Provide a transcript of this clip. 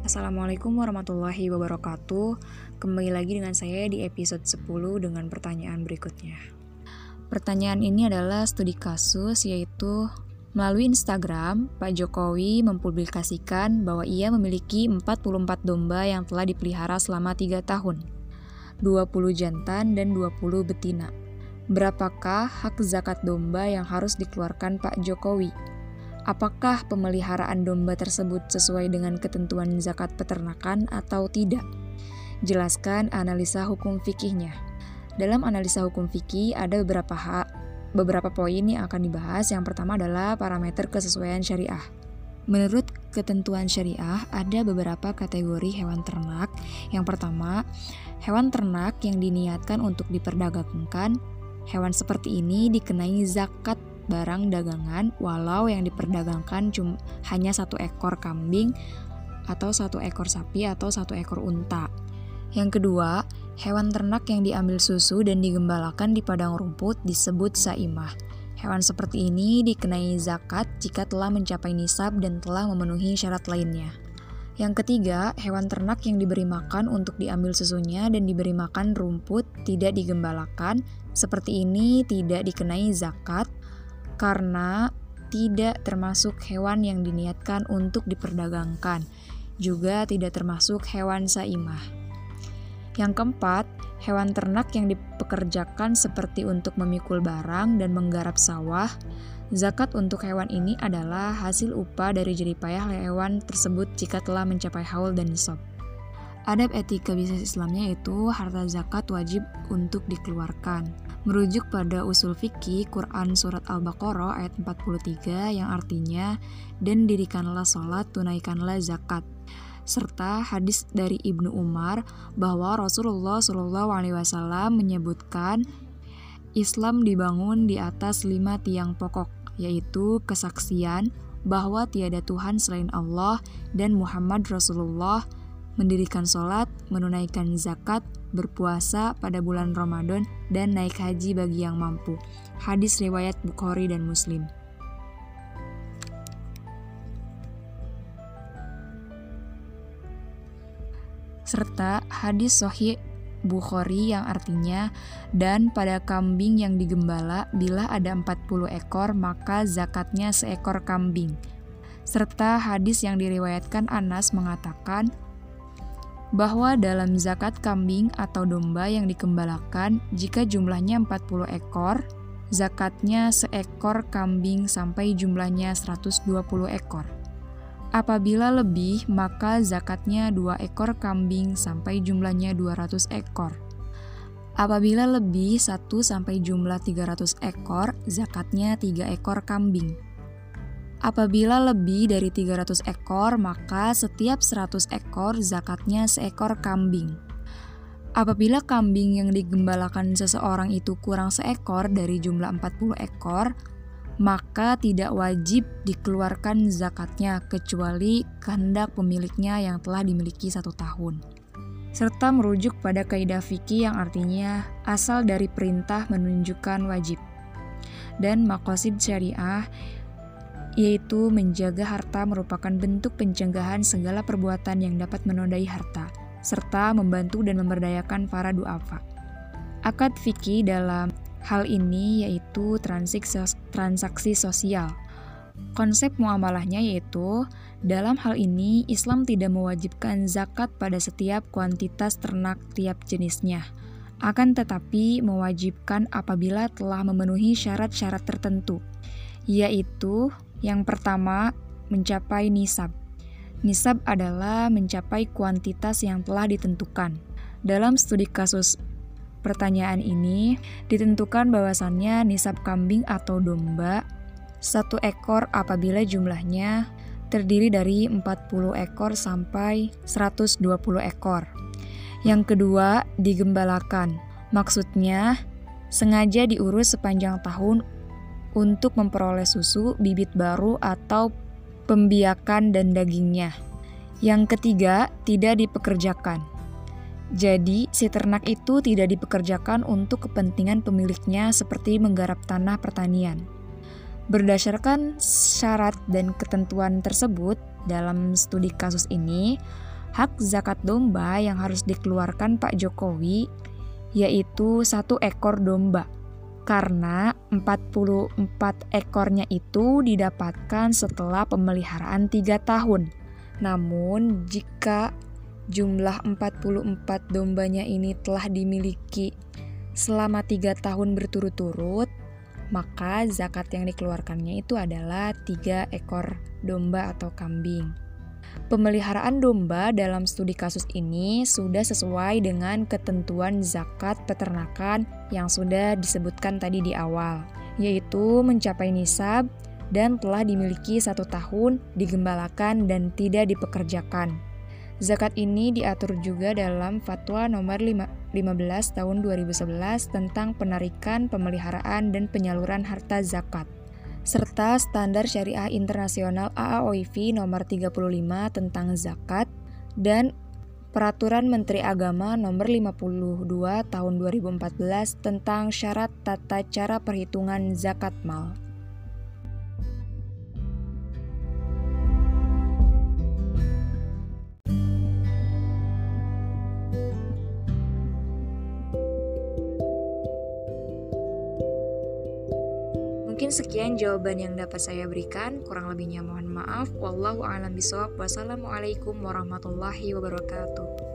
Assalamualaikum warahmatullahi wabarakatuh. Kembali lagi dengan saya di episode 10 dengan pertanyaan berikutnya. Pertanyaan ini adalah studi kasus yaitu Melalui Instagram, Pak Jokowi mempublikasikan bahwa ia memiliki 44 domba yang telah dipelihara selama 3 tahun. 20 jantan dan 20 betina Berapakah hak zakat domba yang harus dikeluarkan Pak Jokowi? apakah pemeliharaan domba tersebut sesuai dengan ketentuan zakat peternakan atau tidak. Jelaskan analisa hukum fikihnya. Dalam analisa hukum fikih ada beberapa hak, beberapa poin yang akan dibahas. Yang pertama adalah parameter kesesuaian syariah. Menurut ketentuan syariah, ada beberapa kategori hewan ternak. Yang pertama, hewan ternak yang diniatkan untuk diperdagangkan. Hewan seperti ini dikenai zakat barang dagangan walau yang diperdagangkan cuma hanya satu ekor kambing atau satu ekor sapi atau satu ekor unta. Yang kedua, hewan ternak yang diambil susu dan digembalakan di padang rumput disebut saimah. Hewan seperti ini dikenai zakat jika telah mencapai nisab dan telah memenuhi syarat lainnya. Yang ketiga, hewan ternak yang diberi makan untuk diambil susunya dan diberi makan rumput tidak digembalakan, seperti ini tidak dikenai zakat karena tidak termasuk hewan yang diniatkan untuk diperdagangkan, juga tidak termasuk hewan saimah. Yang keempat, hewan ternak yang dipekerjakan seperti untuk memikul barang dan menggarap sawah. Zakat untuk hewan ini adalah hasil upah dari jeripayah hewan tersebut jika telah mencapai haul dan nisab. Adab etika bisnis Islamnya itu harta zakat wajib untuk dikeluarkan. Merujuk pada usul fikih Quran Surat Al-Baqarah ayat 43 yang artinya dan dirikanlah sholat, tunaikanlah zakat serta hadis dari Ibnu Umar bahwa Rasulullah Shallallahu Alaihi Wasallam menyebutkan Islam dibangun di atas lima tiang pokok, yaitu kesaksian bahwa tiada Tuhan selain Allah dan Muhammad Rasulullah mendirikan sholat, menunaikan zakat, berpuasa pada bulan Ramadan, dan naik haji bagi yang mampu. Hadis riwayat Bukhari dan Muslim. Serta hadis Sahih Bukhari yang artinya dan pada kambing yang digembala bila ada 40 ekor maka zakatnya seekor kambing. Serta hadis yang diriwayatkan Anas mengatakan bahwa dalam zakat kambing atau domba yang dikembalakan, jika jumlahnya 40 ekor, zakatnya seekor kambing sampai jumlahnya 120 ekor. Apabila lebih, maka zakatnya dua ekor kambing sampai jumlahnya 200 ekor. Apabila lebih 1 sampai jumlah 300 ekor, zakatnya 3 ekor kambing. Apabila lebih dari 300 ekor, maka setiap 100 ekor zakatnya seekor kambing. Apabila kambing yang digembalakan seseorang itu kurang seekor dari jumlah 40 ekor, maka tidak wajib dikeluarkan zakatnya kecuali kehendak pemiliknya yang telah dimiliki satu tahun. Serta merujuk pada kaidah fikih yang artinya asal dari perintah menunjukkan wajib. Dan makosid syariah yaitu menjaga harta merupakan bentuk pencegahan segala perbuatan yang dapat menodai harta, serta membantu dan memberdayakan para duafa. Akad fikih dalam hal ini yaitu transaksi sosial. Konsep muamalahnya yaitu dalam hal ini Islam tidak mewajibkan zakat pada setiap kuantitas ternak tiap jenisnya. Akan tetapi mewajibkan apabila telah memenuhi syarat-syarat tertentu, yaitu yang pertama, mencapai nisab. Nisab adalah mencapai kuantitas yang telah ditentukan. Dalam studi kasus pertanyaan ini, ditentukan bahwasannya nisab kambing atau domba satu ekor apabila jumlahnya terdiri dari 40 ekor sampai 120 ekor. Yang kedua, digembalakan. Maksudnya, sengaja diurus sepanjang tahun untuk memperoleh susu, bibit baru, atau pembiakan dan dagingnya. Yang ketiga, tidak dipekerjakan. Jadi, si ternak itu tidak dipekerjakan untuk kepentingan pemiliknya seperti menggarap tanah pertanian. Berdasarkan syarat dan ketentuan tersebut, dalam studi kasus ini, hak zakat domba yang harus dikeluarkan Pak Jokowi yaitu satu ekor domba karena 44 ekornya itu didapatkan setelah pemeliharaan 3 tahun. Namun jika jumlah 44 dombanya ini telah dimiliki selama 3 tahun berturut-turut, maka zakat yang dikeluarkannya itu adalah 3 ekor domba atau kambing. Pemeliharaan domba dalam studi kasus ini sudah sesuai dengan ketentuan zakat peternakan yang sudah disebutkan tadi di awal, yaitu mencapai nisab dan telah dimiliki satu tahun, digembalakan, dan tidak dipekerjakan. Zakat ini diatur juga dalam Fatwa nomor 15 tahun 2011 tentang penarikan, pemeliharaan, dan penyaluran harta zakat serta Standar Syariah Internasional AAOIV nomor 35 tentang zakat dan Peraturan Menteri Agama nomor 52 tahun 2014 tentang syarat tata cara perhitungan zakat mal. Sekian jawaban yang dapat saya berikan. Kurang lebihnya mohon maaf. Wallahu a'lam bishawab. Wassalamualaikum warahmatullahi wabarakatuh.